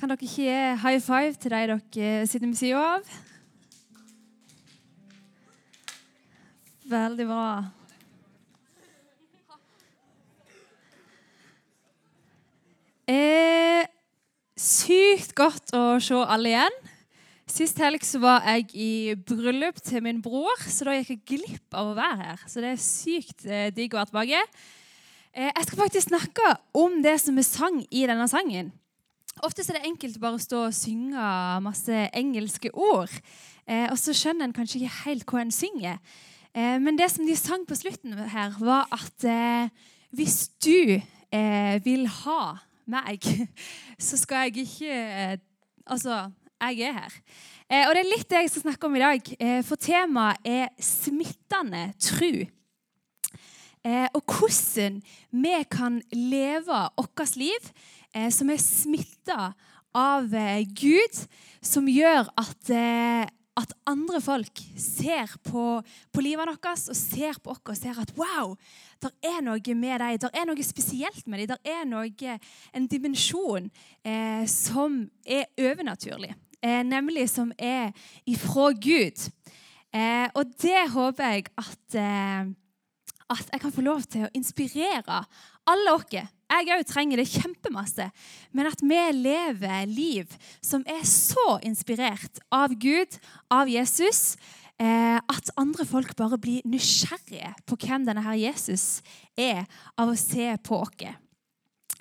Kan dere ikke gi high five til de dere sitter ved sida av? Veldig bra. Eh, sykt godt å se alle igjen. Sist helg så var jeg i bryllup til min bror, så da gikk jeg glipp av å være her. Så det er sykt eh, digg å være tilbake. Eh, jeg skal faktisk snakke om det som er sang i denne sangen. Ofte er det enkelt bare å stå og synge masse engelske ord. Eh, og så skjønner en kanskje ikke helt hva en synger. Eh, men det som de sang på slutten her, var at eh, hvis du eh, vil ha meg, så skal jeg ikke eh, Altså, jeg er her. Eh, og det er litt det jeg skal snakke om i dag. For temaet er smittende tru. Og hvordan vi kan leve vårt liv som er smitta av eh, Gud, som gjør at at andre folk ser på, på livet vårt og ser på oss og ser at wow, det er noe med dem. Det er noe spesielt med dem. Det er noe, en dimensjon eh, som er overnaturlig. Eh, nemlig som er ifra Gud. Eh, og det håper jeg at, eh, at jeg kan få lov til å inspirere alle oss jeg òg trenger det kjempemasse. Men at vi lever liv som er så inspirert av Gud, av Jesus, eh, at andre folk bare blir nysgjerrige på hvem denne her Jesus er, av å se på oss.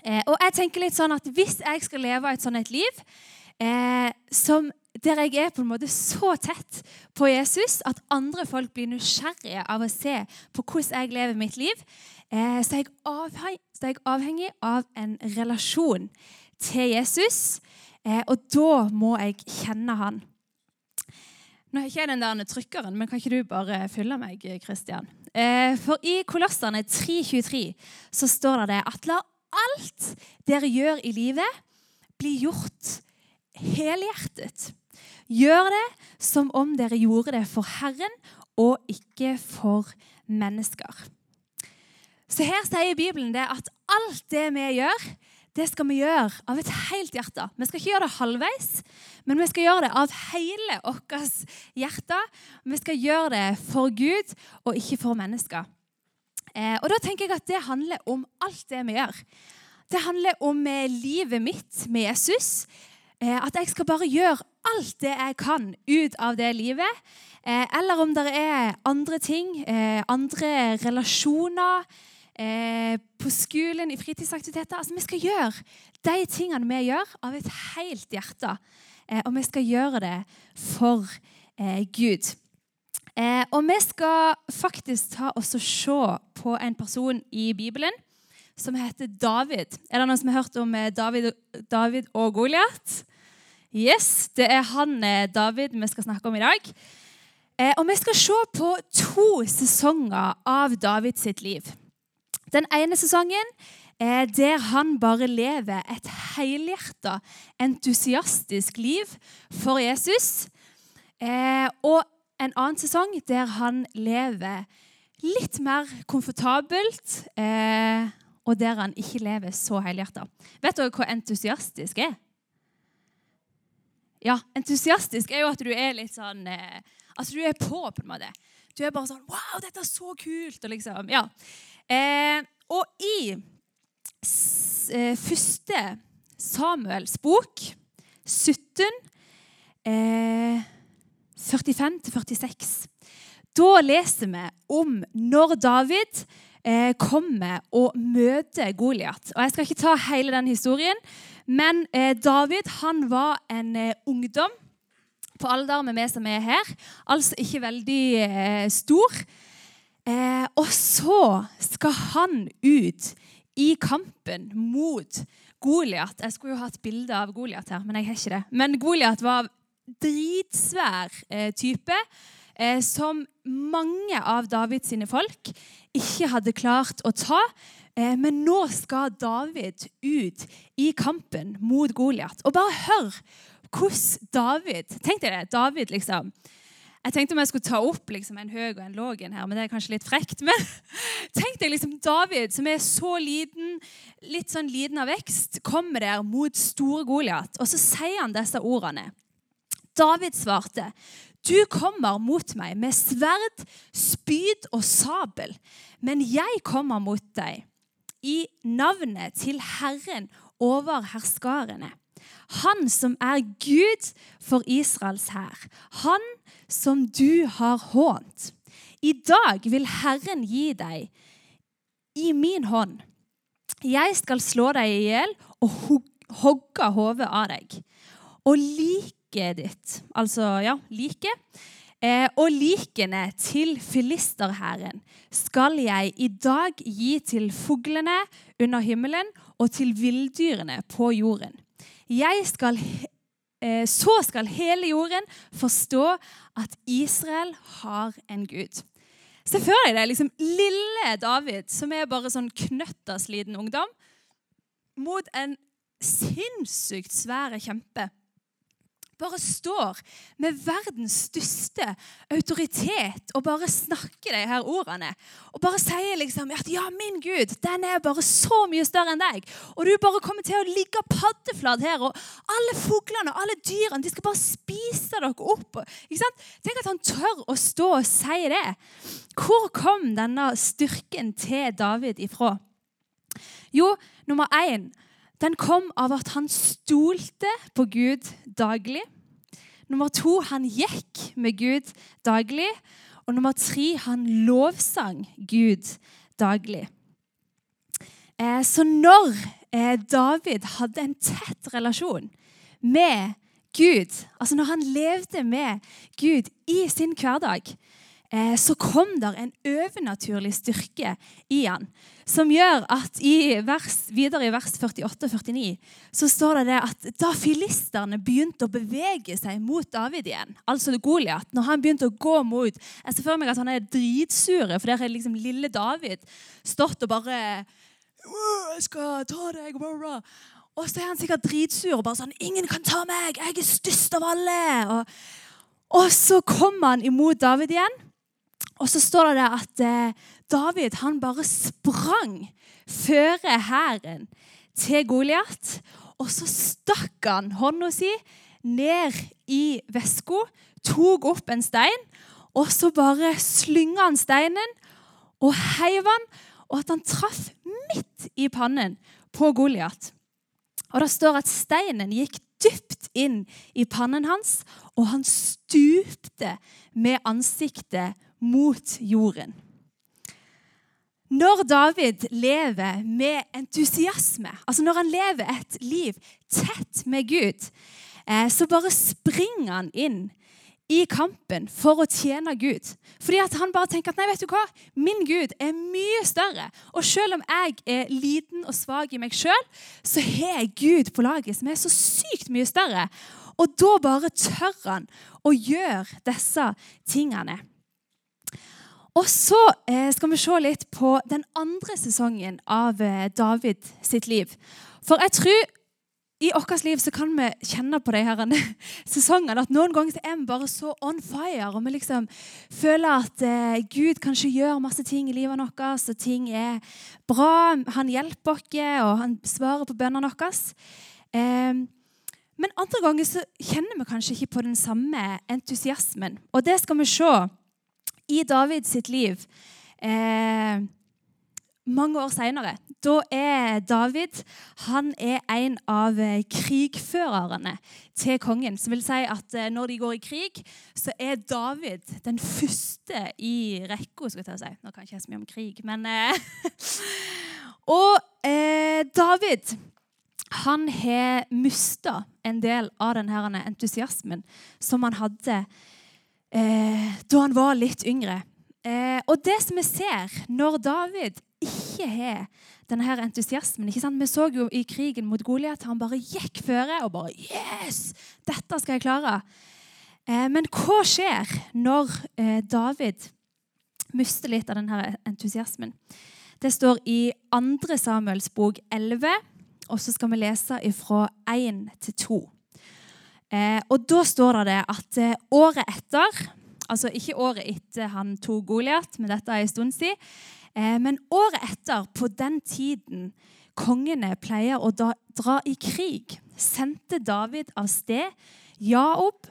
Eh, og jeg tenker litt sånn at Hvis jeg skal leve et sånt et liv eh, som der jeg er på en måte så tett på Jesus at andre folk blir nysgjerrige av å se på hvordan jeg lever mitt liv, så, er avhengig, så, er jeg avhengig av en relasjon til Jesus. Eh, og da må jeg kjenne han. Nå har ikke jeg den der trykkeren, men kan ikke du bare fylle meg, Kristian? Eh, for i Kolossene 3.23 så står det at la alt dere gjør i livet, bli gjort helhjertet. Gjør det som om dere gjorde det for Herren og ikke for mennesker. Så her sier Bibelen det at alt det vi gjør, det skal vi gjøre av et helt hjerte. Vi skal ikke gjøre det halvveis, men vi skal gjøre det av hele vårt hjerte. Vi skal gjøre det for Gud og ikke for mennesker. Eh, og da tenker jeg at det handler om alt det vi gjør. Det handler om eh, livet mitt med Jesus. Eh, at jeg skal bare gjøre alt det jeg kan ut av det livet. Eh, eller om det er andre ting, eh, andre relasjoner på skolen, i fritidsaktiviteter. Altså, Vi skal gjøre de tingene vi gjør, av et helt hjerte. Og vi skal gjøre det for Gud. Og vi skal faktisk ta oss og se på en person i Bibelen som heter David. Er det noen som har hørt om David, David og Goliat? Yes, det er han eh, David vi skal snakke om i dag. Eh, og Vi skal se på to sesonger av Davids liv. Den ene sesongen er der han bare lever et helhjerta, entusiastisk liv for Jesus. Eh, og en annen sesong der han lever litt mer komfortabelt, og der han ikke lever så helhjerta. Vet dere hvor entusiastisk er? Ja, entusiastisk er jo at du er litt sånn At du er på, på en måte. Du er bare sånn Wow, dette er så kult! Og liksom, ja. Eh, og i eh, første Samuels bok, 17, eh, 45-46, da leser vi om når David eh, kommer og møter Goliat. Og Jeg skal ikke ta hele den historien, men eh, David han var en eh, ungdom på alder med meg som er her. Altså ikke veldig stor. Eh, og så skal han ut i kampen mot Goliat. Jeg skulle jo hatt bilde av Goliat her, men jeg har ikke det. Men Goliat var dritsvær eh, type eh, som mange av Davids folk ikke hadde klart å ta. Eh, men nå skal David ut i kampen mot Goliat. Og bare hør hvordan David Tenk deg det. David, liksom. Jeg tenkte om jeg skulle ta opp liksom, en høy og en låg en her, men det er kanskje litt frekt. Men tenk deg liksom David, som er så liten, litt sånn liten av vekst, kommer der mot store Goliat, og så sier han disse ordene. David svarte, du kommer mot meg med sverd, spyd og sabel, men jeg kommer mot deg i navnet til Herren over herskarene. Han som er Gud for Israels hær. Han som du har hånt. I dag vil Herren gi deg i min hånd. Jeg skal slå deg i hjel og hogge hodet av deg. Og liket ditt, altså ja, liket, eh, og likene til filisterhæren skal jeg i dag gi til fuglene under himmelen og til villdyrene på jorden. Skal Eh, så skal hele jorden forstå at Israel har en Gud. Se for deg det liksom lille David, som er bare sånn knøttersliten ungdom, mot en sinnssykt svær kjempe bare står med verdens største autoritet og bare snakker de her ordene. Og bare sier liksom at ja, min Gud, den er bare så mye større enn deg. Og du bare kommer til å ligge paddeflat her, og alle fuglene og alle dyrene de skal bare spise dere opp. Ikke sant? Tenk at han tør å stå og si det. Hvor kom denne styrken til David ifra? Jo, nummer én den kom av at han stolte på Gud daglig. Nummer to, han gikk med Gud daglig. Og nummer tre, han lovsang Gud daglig. Eh, så når eh, David hadde en tett relasjon med Gud, altså når han levde med Gud i sin hverdag, så kom der en overnaturlig styrke i han, som gjør at i vers, videre i vers 48-49 så står det, det at da filisterne begynte å bevege seg mot David igjen, altså Goliat, når han begynte å gå mot Jeg ser for meg at han er dritsure, for der har liksom lille David stått og bare jeg skal ta deg, bla, bla. Og så er han sikkert dritsur og bare sånn 'Ingen kan ta meg! Jeg er størst av alle!' Og, og så kommer han imot David igjen. Og så står det at eh, David han bare sprang føre hæren til Goliat. Og så stakk han hånda si ned i veska, tok opp en stein, og så bare slynga han steinen og heiv han, og at han traff midt i pannen på Goliat. Og det står at steinen gikk dypt inn i pannen hans, og han stupte med ansiktet mot jorden. Når David lever med entusiasme, altså når han lever et liv tett med Gud, eh, så bare springer han inn i kampen for å tjene Gud. Fordi at han bare tenker at nei, vet du hva? min Gud er mye større. Og selv om jeg er liten og svak i meg sjøl, så har jeg Gud på laget som er så sykt mye større. Og da bare tør han å gjøre disse tingene. Og så eh, skal vi se litt på den andre sesongen av eh, David sitt liv. For jeg tror i vårt liv så kan vi kjenne på de her sesongene at noen ganger er vi bare så on fire. Og vi liksom føler at eh, Gud kanskje gjør masse ting i livet vårt, og ting er bra. Han hjelper oss, og han svarer på bønnene våre. Eh, men andre ganger så kjenner vi kanskje ikke på den samme entusiasmen. Og det skal vi se i David sitt liv eh, mange år seinere. Da er David han er en av eh, krigførerne til kongen. Som vil si at eh, når de går i krig, så er David den første i rekka. Si. Nå kan jeg ikke så mye om krig, men eh, Og eh, David han har mista en del av denne entusiasmen som han hadde eh, da han var litt yngre. Eh, og det som vi ser når David ikke har denne her entusiasmen ikke sant? Vi så jo i krigen mot Goliat han bare gikk føre og bare Yes! Dette skal jeg klare. Eh, men hva skjer når eh, David mister litt av denne entusiasmen? Det står i 2. Samuels bok 11, og så skal vi lese fra 1 til 2. Eh, og Da står det at eh, året etter Altså ikke året etter han tok Goliat, men dette er en stund siden. Eh, men året etter, på den tiden kongene pleier å da, dra i krig, sendte David av sted Jaob,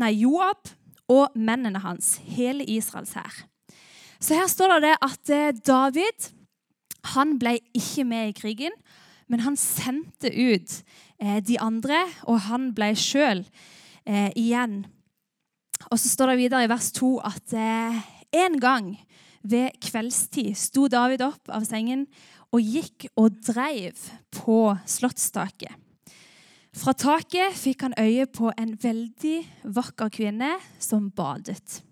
nei, Joab og mennene hans, hele Israels hær. Så her står det at eh, David han ble ikke med i krigen, men han sendte ut eh, de andre, og han ble sjøl eh, igjen. Og så står det videre i vers 2 at eh, en gang ved kveldstid sto David opp av sengen og gikk og dreiv på slottstaket. Fra taket fikk han øye på en veldig vakker kvinne som badet.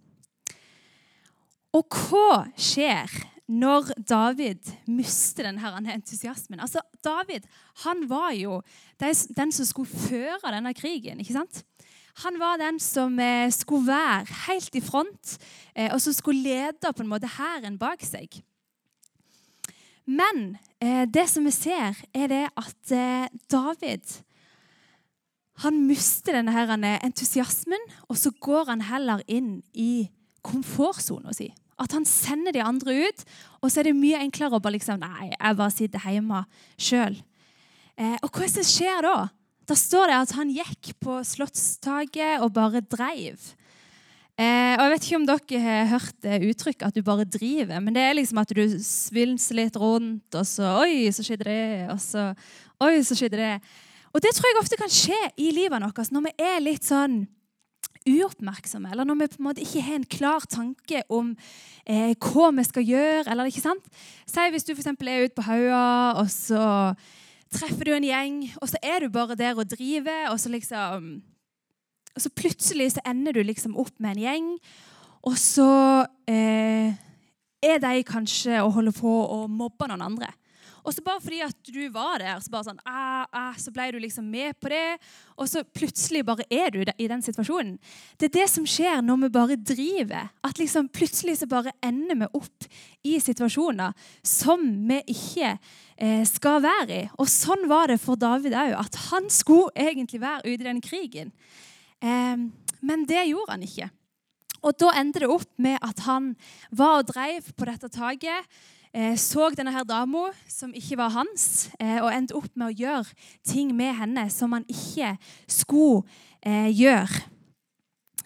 Og hva skjer når David mister denne entusiasmen? Altså, David han var jo den som skulle føre denne krigen. ikke sant? Han var den som eh, skulle være helt i front, eh, og som skulle lede på en måte hæren bak seg. Men eh, det som vi ser, er det at David han mister denne entusiasmen, og så går han heller inn i komfortsona si. At han sender de andre ut, og så er det mye enklere å bare liksom Nei, jeg bare sitter hjemme sjøl. Eh, og hva er det som skjer da? Da står det at han gikk på slottstaket og bare dreiv. Eh, og Jeg vet ikke om dere har hørt det uttrykket at du bare driver. Men det er liksom at du svilser litt rundt, og så Oi, så skjedde det. Og så Oi, så skjedde det. Og det tror jeg ofte kan skje i livet vårt når vi er litt sånn uoppmerksomme, eller når vi på en måte ikke har en klar tanke om eh, hva vi skal gjøre. eller ikke sant? Si hvis du for er ute på Haua, og så treffer du en gjeng, og så er du bare der og driver, og så liksom og så plutselig så ender du liksom opp med en gjeng, og så eh, er de kanskje og holder på å mobbe noen andre. Og så bare fordi at du var der, så, bare sånn, ah, ah, så ble du liksom med på det. Og så plutselig bare er du i den situasjonen. Det er det som skjer når vi bare driver. At liksom plutselig så bare ender vi opp i situasjoner som vi ikke eh, skal være i. Og sånn var det for David òg. At han skulle egentlig være ute i den krigen. Eh, men det gjorde han ikke. Og da endte det opp med at han var og dreiv på dette taket så denne her dama som ikke var hans, eh, og endte opp med å gjøre ting med henne som han ikke skulle eh, gjøre.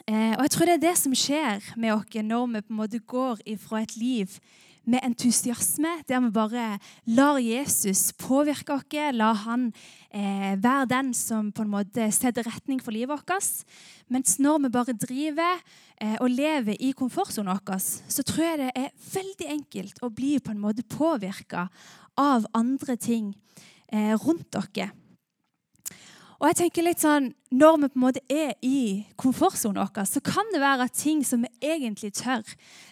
Eh, og jeg tror det er det som skjer med oss når vi på en måte går ifra et liv med entusiasme, der vi bare lar Jesus påvirke oss, la han eh, være den som på en måte setter retning for livet vårt. Mens når vi bare driver eh, og lever i komfortsonen vår, så tror jeg det er veldig enkelt å bli på en måte påvirka av andre ting eh, rundt dere. Og jeg tenker litt sånn, Når vi på en måte er i komfortsonen vår, så kan det være ting som vi egentlig tør.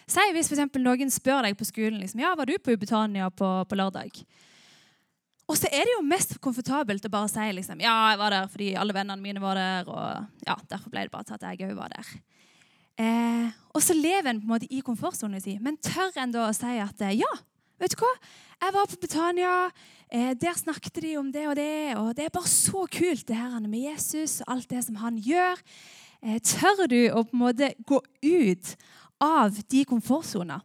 Si hvis for noen spør deg på skolen liksom, ja, var du på Ubetania på, på lørdag. Og så er det jo mest komfortabelt å bare si liksom, ja, jeg var der fordi alle vennene mine var der. og ja, Derfor ble det bare til at jeg òg var der. Eh, og så lever en på en måte i komfortsonen sin, men tør en da å si at ja, vet du hva, jeg var på Betania. Eh, der snakket de om det og det. Og det er bare så kult det her med Jesus og alt det som han gjør. Eh, tør du å på en måte gå ut av de komfortsonene?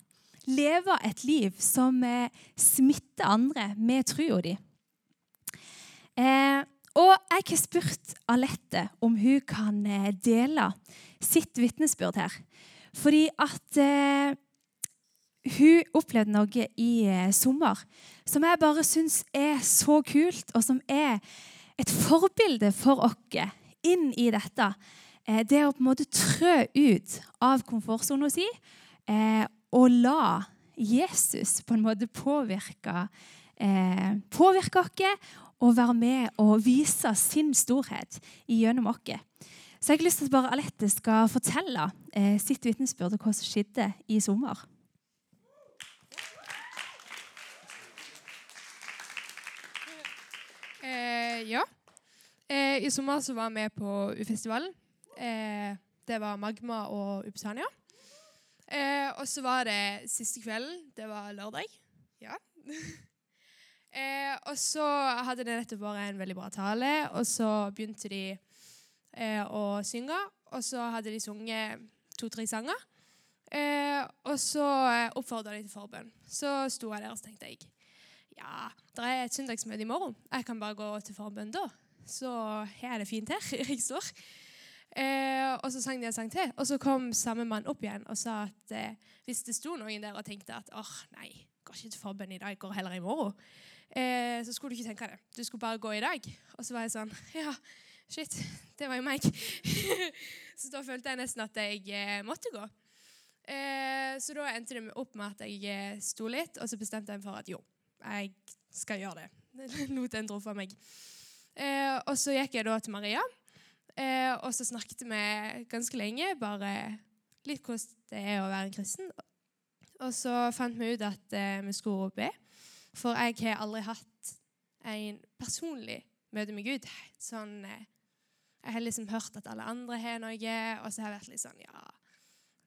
Leve et liv som eh, smitter andre med trua di? Og jeg har spurt Alette om hun kan dele sitt vitnesbyrd her. Fordi at hun opplevde noe i eh, sommer som jeg bare syns er så kult, og som er et forbilde for oss inn i dette. Eh, det å på en måte trø ut av komfortsona si eh, og la Jesus på en måte påvirke, påvirke oss og være med og vise sin storhet gjennom oss. Så jeg har lyst til at bare Alette skal fortelle sitt vitnesbyrd og hva som skjedde i sommer. Eh, ja. Eh, I sommer så var vi på U-festivalen. Eh, det var Magma og Upsania. Eh, og så var det siste kvelden. Det var lørdag. Ja. Eh, og så hadde det nettopp vært en veldig bra tale, og så begynte de eh, å synge. Og så hadde de sunget to-tre sanger. Eh, og så eh, oppfordra de til forbønn. Så sto jeg der og tenkte jeg ja, det er et søndagsmøte i morgen. Jeg kan bare gå til forbønn da. Så her er det fint her jeg står. Eh, og så sang de en sang til, og så kom samme mann opp igjen og sa at eh, hvis det sto noen der og tenkte at åh, nei, går ikke til forbønn i dag, går heller i morgen, eh, så skulle du ikke tenke det. Du skulle bare gå i dag. Og så var jeg sånn Ja, shit, det var jo meg. så da følte jeg nesten at jeg eh, måtte gå. Eh, så da endte det opp med at jeg eh, sto litt, og så bestemte jeg meg for at jo, jeg skal gjøre det. Lot en dro for meg. Eh, og så gikk jeg da til Maria, eh, og så snakket vi ganske lenge, bare litt hvordan det er å være en kristen. Og så fant vi ut at eh, vi skulle be, for jeg har aldri hatt en personlig møte med Gud. Sånn, eh, jeg har liksom hørt at alle andre har noe, og så har jeg vært litt sånn Ja,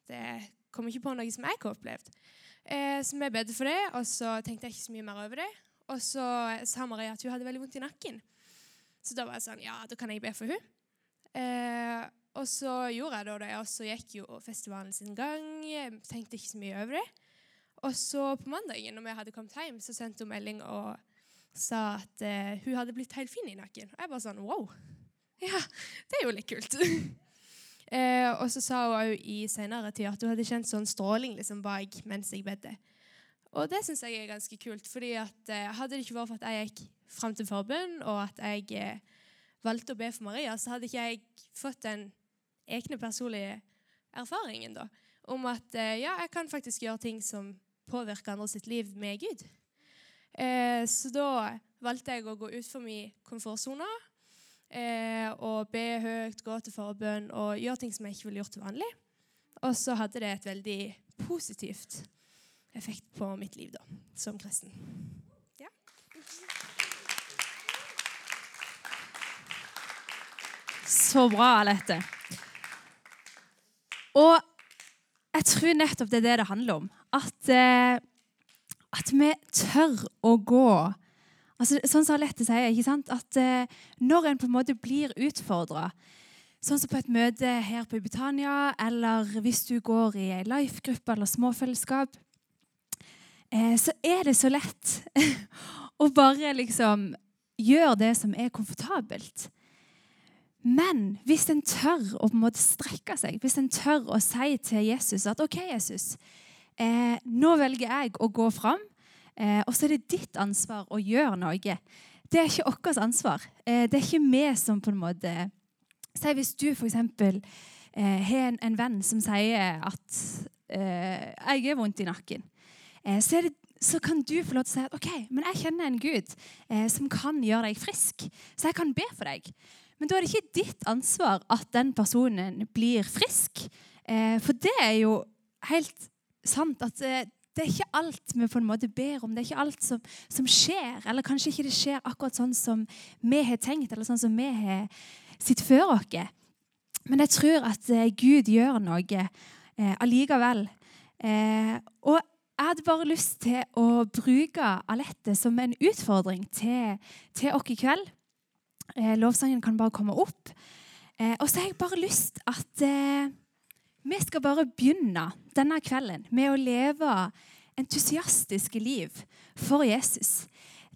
det kommer ikke på noe som jeg har opplevd. Eh, så vi bedt for det, og så tenkte jeg ikke så mye mer over det. Og så sa Maria at hun hadde veldig vondt i nakken. Så da var jeg sånn Ja, da kan jeg be for hun. Eh, og så gjorde jeg det, og så gikk jo festivalen sin gang. Tenkte ikke så mye over det. Og så på mandagen når vi hadde kommet hjem, så sendte hun melding og sa at eh, hun hadde blitt helt fin i nakken. Og jeg bare sånn Wow. Ja, det er jo litt kult. Eh, og så sa hun òg i senere tid at hun hadde kjent sånn stråling liksom bak mens jeg bedde. Og det syns jeg er ganske kult, fordi at eh, hadde det ikke vært for at jeg gikk fram til forbund, og at jeg eh, valgte å be for Maria, så hadde ikke jeg fått den egne personlige erfaringen da, om at eh, ja, jeg kan faktisk gjøre ting som påvirker andre sitt liv med Gud. Eh, så da valgte jeg å gå ut for min komfortsone eh, og be høyt, gå til forbønn og gjøre ting som jeg ikke ville gjort til vanlig. Og så hadde det et veldig positivt effekt på mitt liv da, som kristen. Ja. Så bra, Alette. Og jeg tror nettopp det er det det handler om. At, eh, at vi tør å gå altså, Sånn som Alette sier, ikke sant? at eh, når en på en måte blir utfordra, sånn som på et møte her på Britannia, eller hvis du går i ei life-gruppe eller småfellesskap, eh, så er det så lett å bare liksom gjøre det som er komfortabelt. Men hvis en tør å på en måte strekke seg, hvis en tør å si til Jesus at OK, Jesus, eh, nå velger jeg å gå fram, og så er det ditt ansvar å gjøre noe. Det er ikke vårt ansvar. Eh, det er ikke vi som på en måte Si hvis du f.eks. Eh, har en, en, venn som sier at eh, 'jeg er vondt i nakken', eh, så, det, så, kan du få lov til å si at 'OK, men jeg kjenner en Gud eh, som kan gjøre deg frisk', så jeg kan be for deg'. Men da er det ikke ditt ansvar at den personen blir frisk. Eh, for det er jo helt sant at eh, det er ikke alt vi på en måte ber om. Det er ikke alt som, som, skjer. Eller kanskje ikke det skjer akkurat sånn som vi har tenkt, eller sånn som vi har sett før oss. Men jeg tror at eh, Gud gjør noe eh, allikevel. Eh, og jeg hadde bare lyst til å bruke Alette som en utfordring til, til oss i kveld. Eh, lovsangen kan bare komme opp. Eh, og så har jeg bare lyst at eh, vi skal bare begynne denne kvelden med å leve entusiastiske liv for Jesus.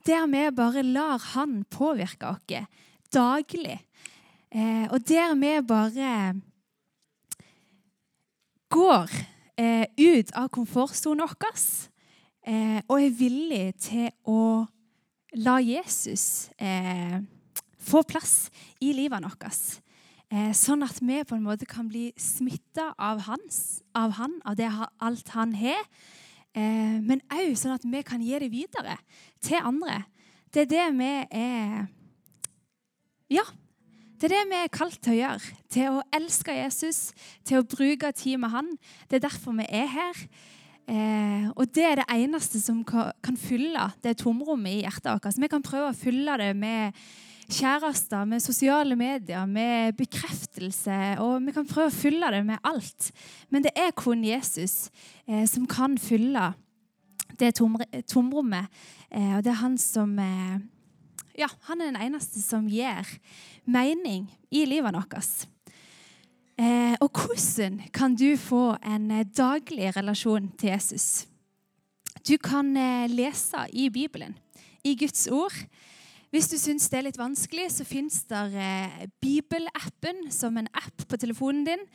Der vi bare lar han påvirke oss daglig. Eh, og der vi bare går eh, ut av komfortsonen vår eh, og er villig til å la Jesus eh, få plass i livet vårt. Eh, sånn at vi på en måte kan bli smitta av, av han, av det, alt han har. Eh, men òg sånn at vi kan gi det videre til andre. Det er det vi er Ja, det er det vi er kalt til å gjøre. Til å elske Jesus, til å bruke tid med han. Det er derfor vi er her. Eh, og det er det eneste som kan fylle det tomrommet i hjertet vårt. Vi kan prøve å fylle det med kjærester, med sosiale medier, med bekreftelse. Og vi kan prøve å fylle det med alt. Men det er kun Jesus eh, som kan fylle det tomrommet. Eh, og det er han som eh, Ja, han er den eneste som gir mening i livet vårt. Eh, og hvordan kan du få en eh, daglig relasjon til Jesus? Du kan eh, lese i Bibelen, i Guds ord. Hvis du syns det er litt vanskelig, så fins der eh, Bibelappen som en app på telefonen din,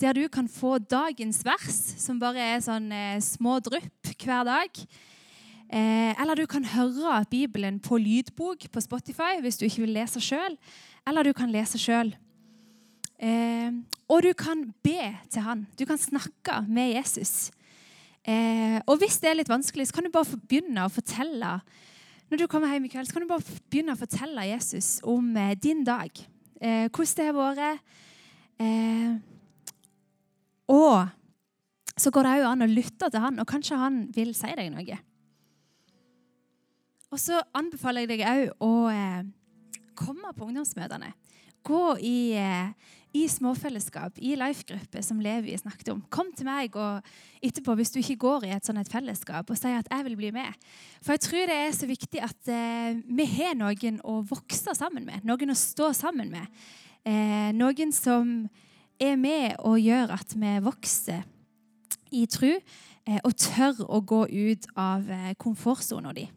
der du kan få dagens vers, som bare er sånn eh, små drypp hver dag. Eh, eller du kan høre Bibelen på lydbok på Spotify hvis du ikke vil lese sjøl. Eller du kan lese sjøl. Eh, og du kan be til han. Du kan snakke med Jesus. Eh, og hvis det er litt vanskelig, så kan du bare begynne å fortelle når du kommer hjem i kveld, så kan du bare begynne å fortelle Jesus om eh, din dag. Eh, hvordan det har vært. Eh, og så går det òg an å lytte til han, og kanskje han vil si deg noe. Og så anbefaler jeg deg òg å eh, komme på ungdomsmøtene. Gå i, eh, i småfellesskap, i life-grupper, som Levi snakket om. Kom til meg og etterpå hvis du ikke går i et sånt fellesskap, og sier at 'jeg vil bli med'. For jeg tror det er så viktig at eh, vi har noen å vokse sammen med, noen å stå sammen med. Eh, noen som er med og gjør at vi vokser i tro, eh, og tør å gå ut av eh, komfortsona di.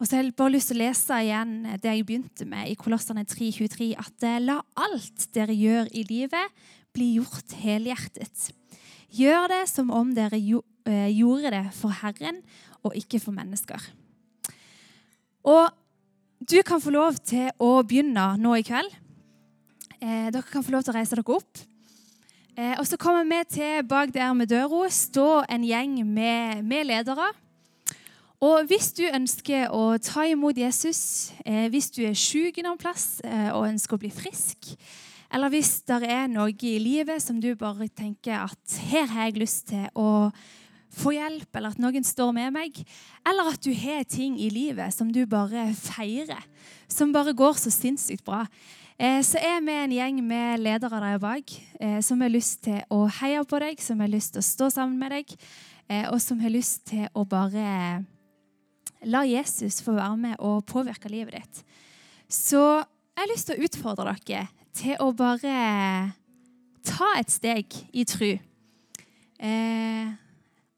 Og så har jeg bare lyst til å lese igjen det jeg begynte med i Kolossene 3.23, at eh, la alt dere gjør i livet, bli gjort helhjertet. Gjør det som om dere eh, gjorde det for Herren og ikke for mennesker. Og du kan få lov til å begynne nå i kveld. Eh, dere kan få lov til å reise dere opp. Eh, og så kommer vi til bak der med døra, stå en gjeng med, med ledere. Og hvis du ønsker å ta imot Jesus, eh, hvis du er syk noen plass eh, og ønsker å bli frisk, eller hvis det er noe i livet som du bare tenker at her har jeg lyst til å få hjelp, eller at noen står med meg, eller at du har ting i livet som du bare feirer, som bare går så sinnssykt bra, eh, så er vi en gjeng med ledere der bak eh, som har lyst til å heie på deg, som har lyst til å stå sammen med deg, eh, og som har lyst til å bare La Jesus få være med og påvirke livet ditt. Så jeg har lyst til å utfordre dere til å bare ta et steg i tru. Eh,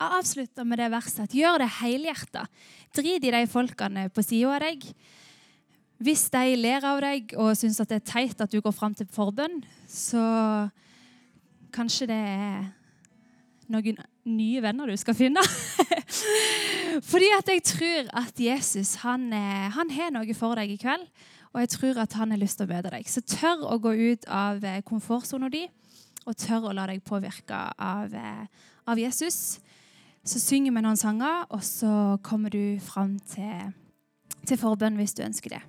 jeg avslutter med det verset at gjør det helhjerta. Drit i de folkene på sida av deg. Hvis de ler av deg og syns det er teit at du går fram til forbønn, så kanskje det er noen nye venner du skal finne. Fordi at jeg tror at Jesus han, han, har noe for deg i kveld. Og jeg tror at han har lyst til å møte deg. Så tør å gå ut av eh, komfortsona di, og tør å la deg påvirke av, eh, av, Jesus. Så synger vi noen sanger, og så kommer du fram til, til forbønn hvis du ønsker det.